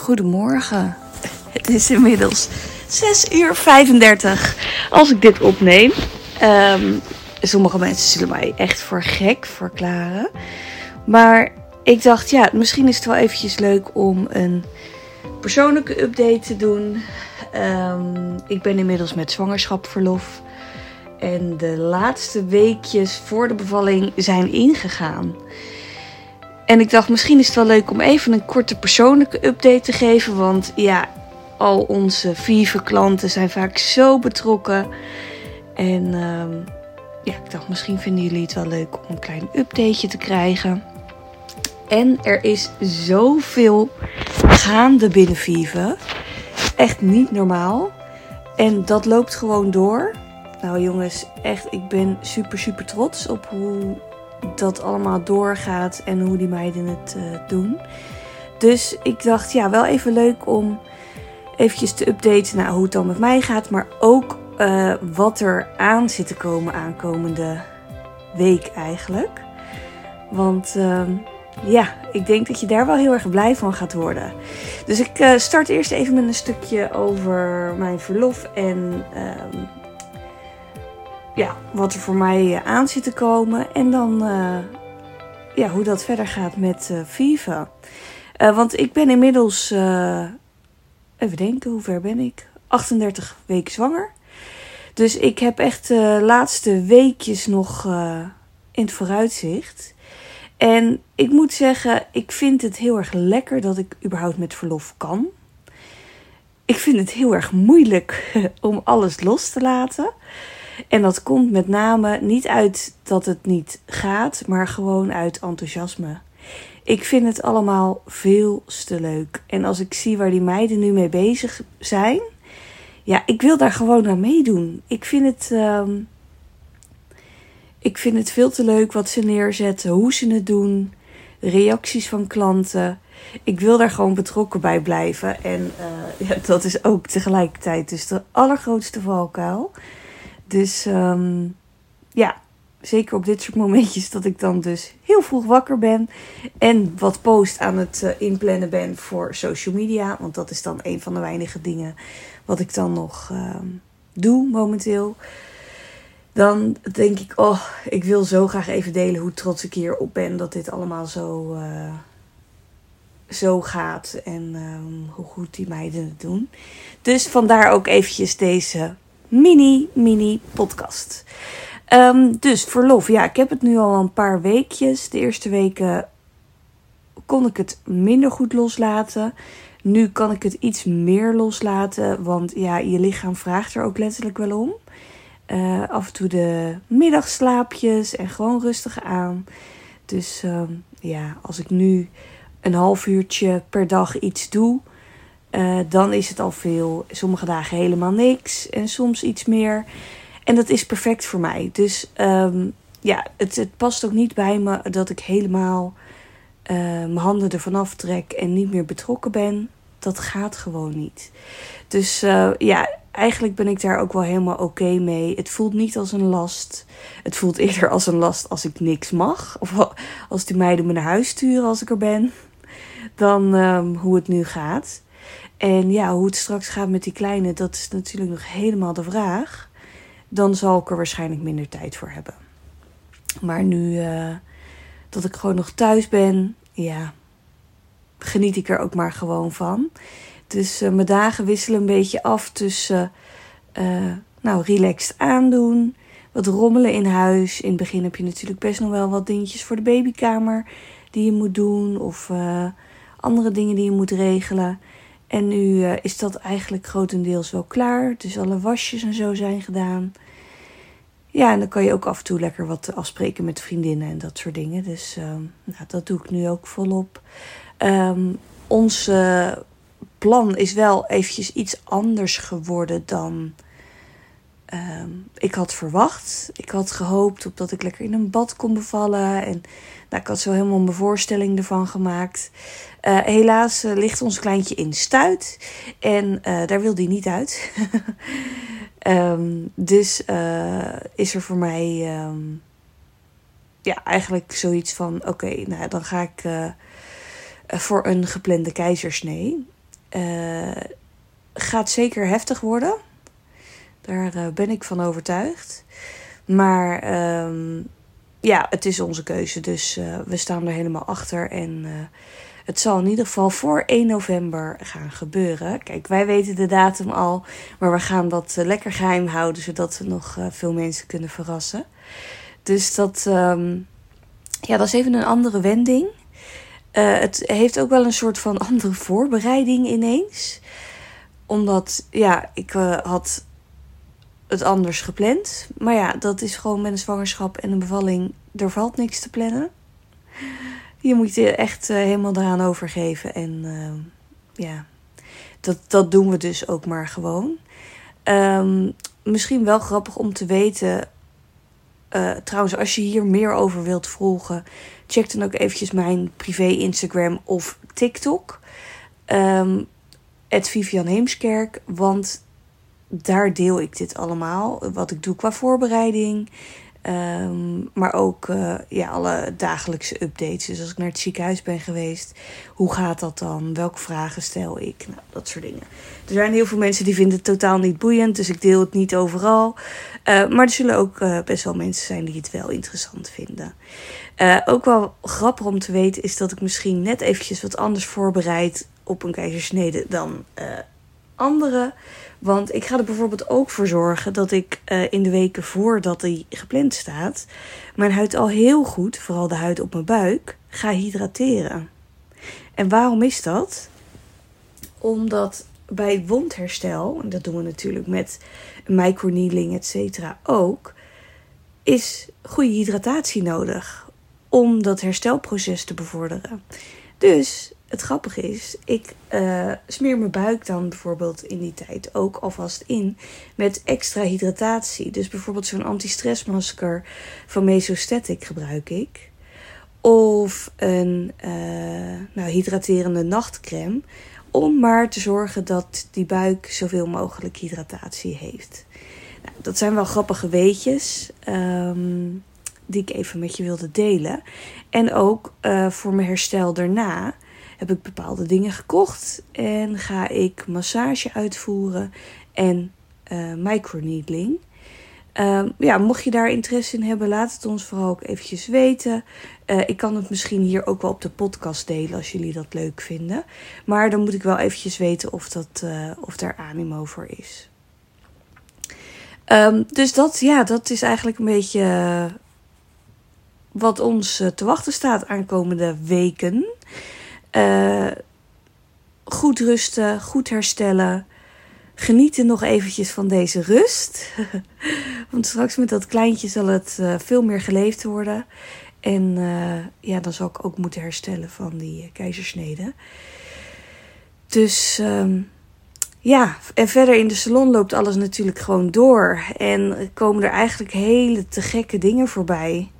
Goedemorgen. Het is inmiddels 6 uur 35 als ik dit opneem. Ehm, sommige mensen zullen mij echt voor gek verklaren. Maar ik dacht, ja, misschien is het wel eventjes leuk om een persoonlijke update te doen. Ehm, ik ben inmiddels met zwangerschapverlof. En de laatste weekjes voor de bevalling zijn ingegaan. En ik dacht, misschien is het wel leuk om even een korte persoonlijke update te geven. Want ja, al onze vive klanten zijn vaak zo betrokken. En uh, ja, ik dacht, misschien vinden jullie het wel leuk om een klein updateje te krijgen. En er is zoveel gaande binnen Vive. Echt niet normaal. En dat loopt gewoon door. Nou jongens, echt, ik ben super, super trots op hoe dat allemaal doorgaat en hoe die meiden het uh, doen. Dus ik dacht, ja, wel even leuk om eventjes te updaten naar hoe het dan met mij gaat. Maar ook uh, wat er aan zit te komen aankomende week eigenlijk. Want uh, ja, ik denk dat je daar wel heel erg blij van gaat worden. Dus ik uh, start eerst even met een stukje over mijn verlof en ehm, wat er voor mij aan zit te komen. En dan uh, ja, hoe dat verder gaat met uh, Viva. Want ik ben inmiddels, even denken, hoe ver ben ik? 38 weken zwanger. Dus ik heb echt de laatste weekjes nog in het vooruitzicht. En ik moet zeggen, ik vind het heel erg lekker dat ik überhaupt met verlof kan. Ik vind het heel erg moeilijk om alles los te laten. En dat komt met name niet uit dat het niet gaat, maar gewoon uit enthousiasme. Ik vind het allemaal veel te leuk. En als ik zie waar die meiden nu mee bezig zijn, ja, ik wil daar gewoon aan meedoen. Ik vind het, uh, ik vind het veel te leuk wat ze neerzetten, hoe ze het doen, reacties van klanten. Ik wil daar gewoon betrokken bij blijven. En uh, ja, dat is ook tegelijkertijd dus de allergrootste valkuil. Dus um, ja, zeker op dit soort momentjes dat ik dan dus heel vroeg wakker ben. En wat post aan het uh, inplannen ben voor social media. Want dat is dan een van de weinige dingen wat ik dan nog uh, doe momenteel. Dan denk ik, oh, ik wil zo graag even delen hoe trots ik hierop ben dat dit allemaal zo, uh, zo gaat. En um, hoe goed die meiden het doen. Dus vandaar ook eventjes deze mini, mini podcast. Um, dus verlof, ja, ik heb het nu al een paar weekjes. De eerste weken kon ik het minder goed loslaten. Nu kan ik het iets meer loslaten, want ja, je lichaam vraagt er ook letterlijk wel om. Uh, af en toe de middagslaapjes en gewoon rustig aan. Dus um, ja, als ik nu een half uurtje per dag iets doe, uh, dan is het al veel. Sommige dagen helemaal niks en soms iets meer. En dat is perfect voor mij. Dus um, ja, het, het, past ook niet bij me dat ik helemaal uh, mijn handen ervan aftrek en niet meer betrokken ben. Dat gaat gewoon niet. Dus uh, ja, eigenlijk ben ik daar ook wel helemaal oké mee. Het voelt niet als een last. Het voelt eerder als een last als ik niks mag. Of als die meiden me naar huis sturen als ik er ben. Dan um, hoe het nu gaat. En ja, hoe het straks gaat met die kleine, dat is natuurlijk nog helemaal de vraag. Dan zal ik er waarschijnlijk minder tijd voor hebben. Maar nu uh, dat ik gewoon nog thuis ben, ja, geniet ik er ook maar gewoon van. Dus uh, mijn dagen wisselen een beetje af tussen, uh, nou, relaxed aandoen, wat rommelen in huis. In het begin heb je natuurlijk best nog wel wat dingetjes voor de babykamer die je moet doen. Of andere dingen die je moet regelen. En nu uh, is dat eigenlijk grotendeels wel klaar. Dus alle wasjes en zo zijn gedaan. Ja, en dan kan je ook af en toe lekker wat afspreken met vriendinnen en dat soort dingen. Dus uh, nou, dat doe ik nu ook volop. Um, ons uh, plan is wel eventjes iets anders geworden dan um, ik had verwacht. Ik had gehoopt op dat ik lekker in een bad kon bevallen. En nou, ik had zo helemaal mijn voorstelling ervan gemaakt. Uh, helaas uh, ligt ons kleintje in stuit. En uh, daar wil hij niet uit. um, dus is er voor mij um, ja, eigenlijk zoiets van: oké, nou dan ga ik voor een geplande keizersnee. gaat zeker heftig worden. Daar uh, ben ik van overtuigd. Maar um, ja, het is onze keuze. Dus uh, we staan er helemaal achter. En het zal in ieder geval voor 1 november gaan gebeuren. Kijk, wij weten de datum al. Maar we gaan dat lekker geheim houden. Zodat we nog veel mensen kunnen verrassen. Dus dat, um, ja, dat is even een andere wending. Het heeft ook wel een soort van andere voorbereiding ineens. Omdat, ja, ik had het anders gepland. Maar ja, dat is gewoon met een zwangerschap en een bevalling. Er valt niks te plannen. Je moet je echt uh, helemaal daaraan overgeven. En ja, dat, dat doen we dus ook maar gewoon. Um, misschien wel grappig om te weten uh, trouwens, als je hier meer over wilt volgen, check dan ook eventjes mijn privé Instagram of TikTok. Um, Vivian Heemskerk, want daar deel ik dit allemaal. Wat ik doe qua voorbereiding. Um, maar ook uh, ja, alle dagelijkse updates. Dus als ik naar het ziekenhuis ben geweest, hoe gaat dat dan? Welke vragen stel ik? Nou, dat soort dingen. Er zijn heel veel mensen die vinden het totaal niet boeiend, dus ik deel het niet overal. Uh, maar er zullen ook uh, best wel mensen zijn die het wel interessant vinden. ook wel grappig om te weten is dat ik misschien net eventjes wat anders voorbereid op een keizersnede dan anderen. Want ik ga er bijvoorbeeld ook voor zorgen dat ik uh, in de weken voordat hij gepland staat, mijn huid al heel goed, vooral de huid op mijn buik, ga hydrateren. En waarom is dat? Omdat bij wondherstel, en dat doen we natuurlijk met microneedling, et cetera, ook, is goede hydratatie nodig om dat herstelproces te bevorderen. Dus het grappige is, ik uh, smeer mijn buik dan bijvoorbeeld in die tijd ook alvast in met extra hydratatie. Dus bijvoorbeeld zo'n anti-stressmasker van Mesostatic gebruik ik. Of een uh, nou, hydraterende nachtcreme. Om maar te zorgen dat die buik zoveel mogelijk hydratatie heeft. Nou, dat zijn wel grappige weetjes. Um, die ik even met je wilde delen. En ook uh, voor mijn herstel daarna heb ik bepaalde dingen gekocht en ga ik massage uitvoeren en uh, microneedling. Uh, ja, mocht je daar interesse in hebben, laat het ons vooral ook eventjes weten. Uh, ik kan het misschien hier ook wel op de podcast delen als jullie dat leuk vinden. Maar dan moet ik wel eventjes weten of, dat, uh, of daar animo voor is. Um, dus dat, ja, dat is eigenlijk een beetje wat ons te wachten staat aankomende weken. Uh, goed rusten, goed herstellen. Genieten nog eventjes van deze rust. Want straks met dat kleintje zal het uh, veel meer geleefd worden. En uh, ja, dan zal ik ook moeten herstellen van die keizersnede. Dus um, ja, en verder in de salon loopt alles natuurlijk gewoon door. En komen er eigenlijk hele te gekke dingen voorbij.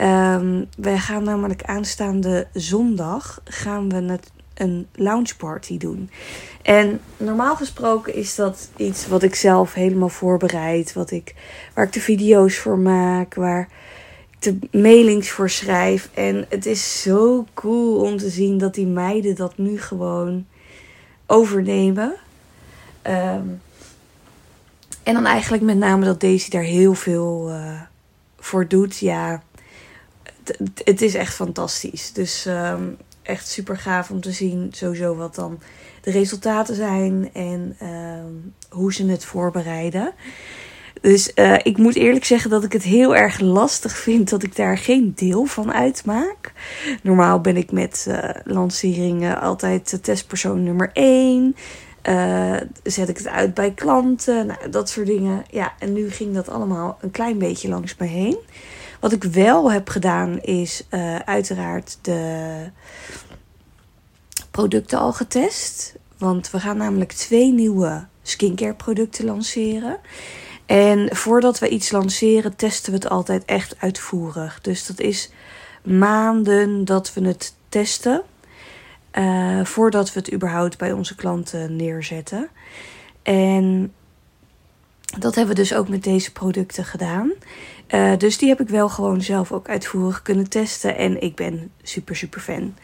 Um, wij gaan namelijk aanstaande zondag gaan we een lounge party doen. En normaal gesproken is dat iets wat ik zelf helemaal voorbereid. Wat ik, waar ik de video's voor maak. Waar ik de mailings voor schrijf. En het is zo cool om te zien dat die meiden dat nu gewoon overnemen. Um, en dan eigenlijk met name dat Daisy daar heel veel uh, voor doet. Ja, het is echt fantastisch. Dus um, echt super gaaf om te zien sowieso wat dan de resultaten zijn en um, hoe ze het voorbereiden. Dus uh, ik moet eerlijk zeggen dat ik het heel erg lastig vind dat ik daar geen deel van uitmaak. Normaal ben ik met uh, lanceringen altijd testpersoon nummer 1. Uh, zet ik het uit bij klanten, nou, dat soort dingen. Ja, en nu ging dat allemaal een klein beetje langs me heen. Wat ik wel heb gedaan is uh, uiteraard de producten al getest. Want we gaan namelijk twee nieuwe skincare producten lanceren. En voordat we iets lanceren, testen we het altijd echt uitvoerig. Dus dat is maanden dat we het testen. Uh, voordat we het überhaupt bij onze klanten neerzetten. En dat hebben we dus ook met deze producten gedaan. Uh, dus die heb ik wel gewoon zelf ook uitvoerig kunnen testen. En ik ben super, super fan.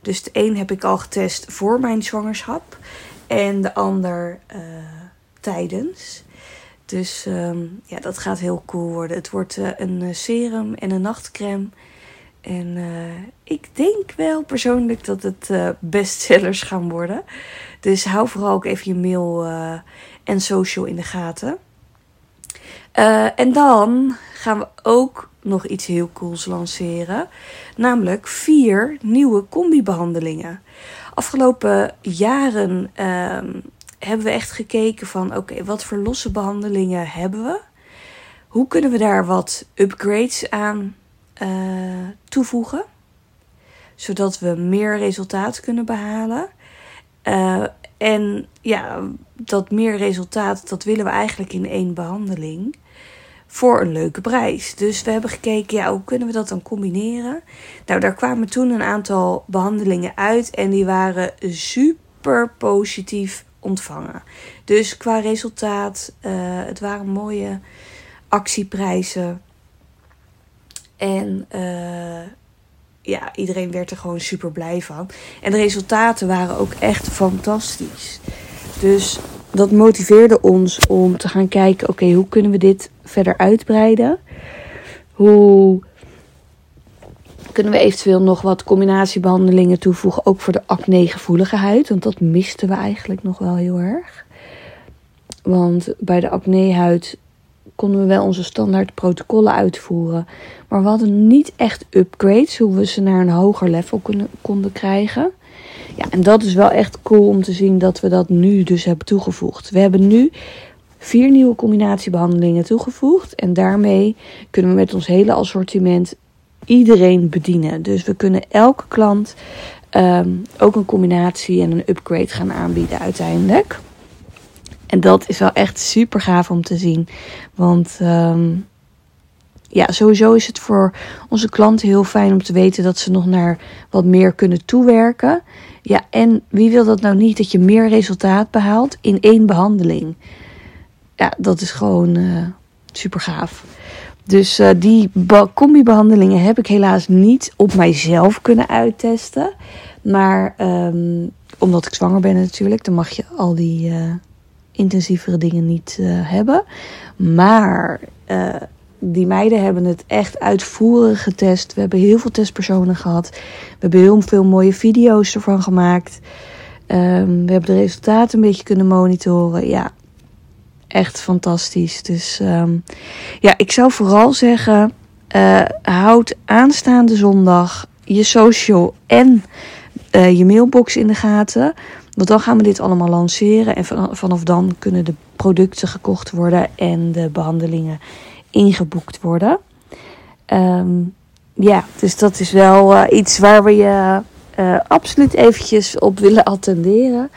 Dus de een heb ik al getest voor mijn zwangerschap en de ander uh, tijdens. Dus ehm, ja, dat gaat heel cool worden. Het wordt uh, een serum en een nachtcreme. En ik denk wel persoonlijk dat het bestsellers gaan worden. Dus hou vooral ook even je mail en social in de gaten. En dan gaan we ook nog iets heel cools lanceren. Namelijk vier nieuwe combi-behandelingen. Afgelopen jaren ehm, hebben we echt gekeken van oké, wat voor losse behandelingen hebben we? Hoe kunnen we daar wat upgrades aan uh, toevoegen? Zodat we meer resultaat kunnen behalen. Uh, en ja, dat meer resultaat, dat willen we eigenlijk in één behandeling voor een leuke prijs. Dus we hebben gekeken, ja, hoe kunnen we dat dan combineren? Nou, daar kwamen toen een aantal behandelingen uit en die waren super positief ontvangen. Dus qua resultaat, uh, het waren mooie actieprijzen. En uh, ja, iedereen werd er gewoon super blij van. En de resultaten waren ook echt fantastisch. Dus dat motiveerde ons om te gaan kijken: oké, hoe kunnen we dit verder uitbreiden? Hoe kunnen we eventueel nog wat combinatiebehandelingen toevoegen, ook voor de acne-gevoelige huid? Want dat misten we eigenlijk nog wel heel erg. Want bij de acne-huid konden we wel onze standaard protocollen uitvoeren. Maar we hadden niet echt upgrades, hoe we ze naar een hoger level konden krijgen. Ja, en dat is wel echt cool om te zien dat we dat nu dus hebben toegevoegd. We hebben nu vier nieuwe combinatiebehandelingen toegevoegd. En daarmee kunnen we met ons hele assortiment iedereen bedienen. Dus we kunnen elke klant ehm, ook een combinatie en een upgrade gaan aanbieden uiteindelijk. En dat is wel echt super gaaf om te zien. Want ehm, ja, sowieso is het voor onze klanten heel fijn om te weten dat ze nog naar wat meer kunnen toewerken. Ja, en wie wil dat nou niet? Dat je meer resultaat behaalt in één behandeling. Ja, dat is gewoon uh, super gaaf. Dus uh, die combi-behandelingen heb ik helaas niet op mijzelf kunnen uittesten. Maar um, omdat ik zwanger ben natuurlijk, dan mag je al die uh, intensievere dingen niet hebben. Maar die meiden hebben het echt uitvoerig getest. We hebben heel veel testpersonen gehad. We hebben heel veel mooie video's ervan gemaakt. Um, we hebben de resultaten een beetje kunnen monitoren. Ja, echt fantastisch. Dus um, ja, ik zou vooral zeggen: uh, houd aanstaande zondag je social en je mailbox in de gaten. Want dan gaan we dit allemaal lanceren. En vanaf dan kunnen de producten gekocht worden en de behandelingen ingeboekt worden. Um, ja, dus dat is wel uh, iets waar we je uh, absoluut eventjes op willen attenderen.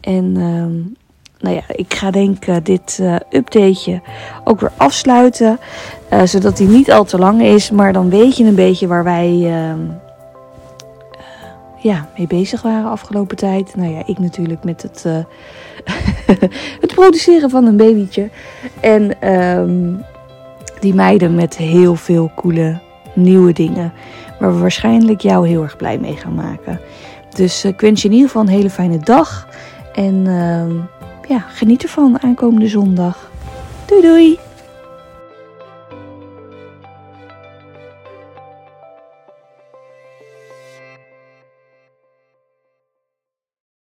En um, nou ja, ik ga denk ik dit uh, updateje ook weer afsluiten. zodat die niet al te lang is. Maar dan weet je een beetje waar wij ehm, ja, mee bezig waren afgelopen tijd. Nou ja, ik natuurlijk met het, het produceren van een babytje. En um, die meiden met heel veel coole nieuwe dingen. Waar we waarschijnlijk jou heel erg blij mee gaan maken. Dus ik wens je in ieder geval een hele fijne dag. En uh, ja, geniet ervan aankomende zondag. Doei doei!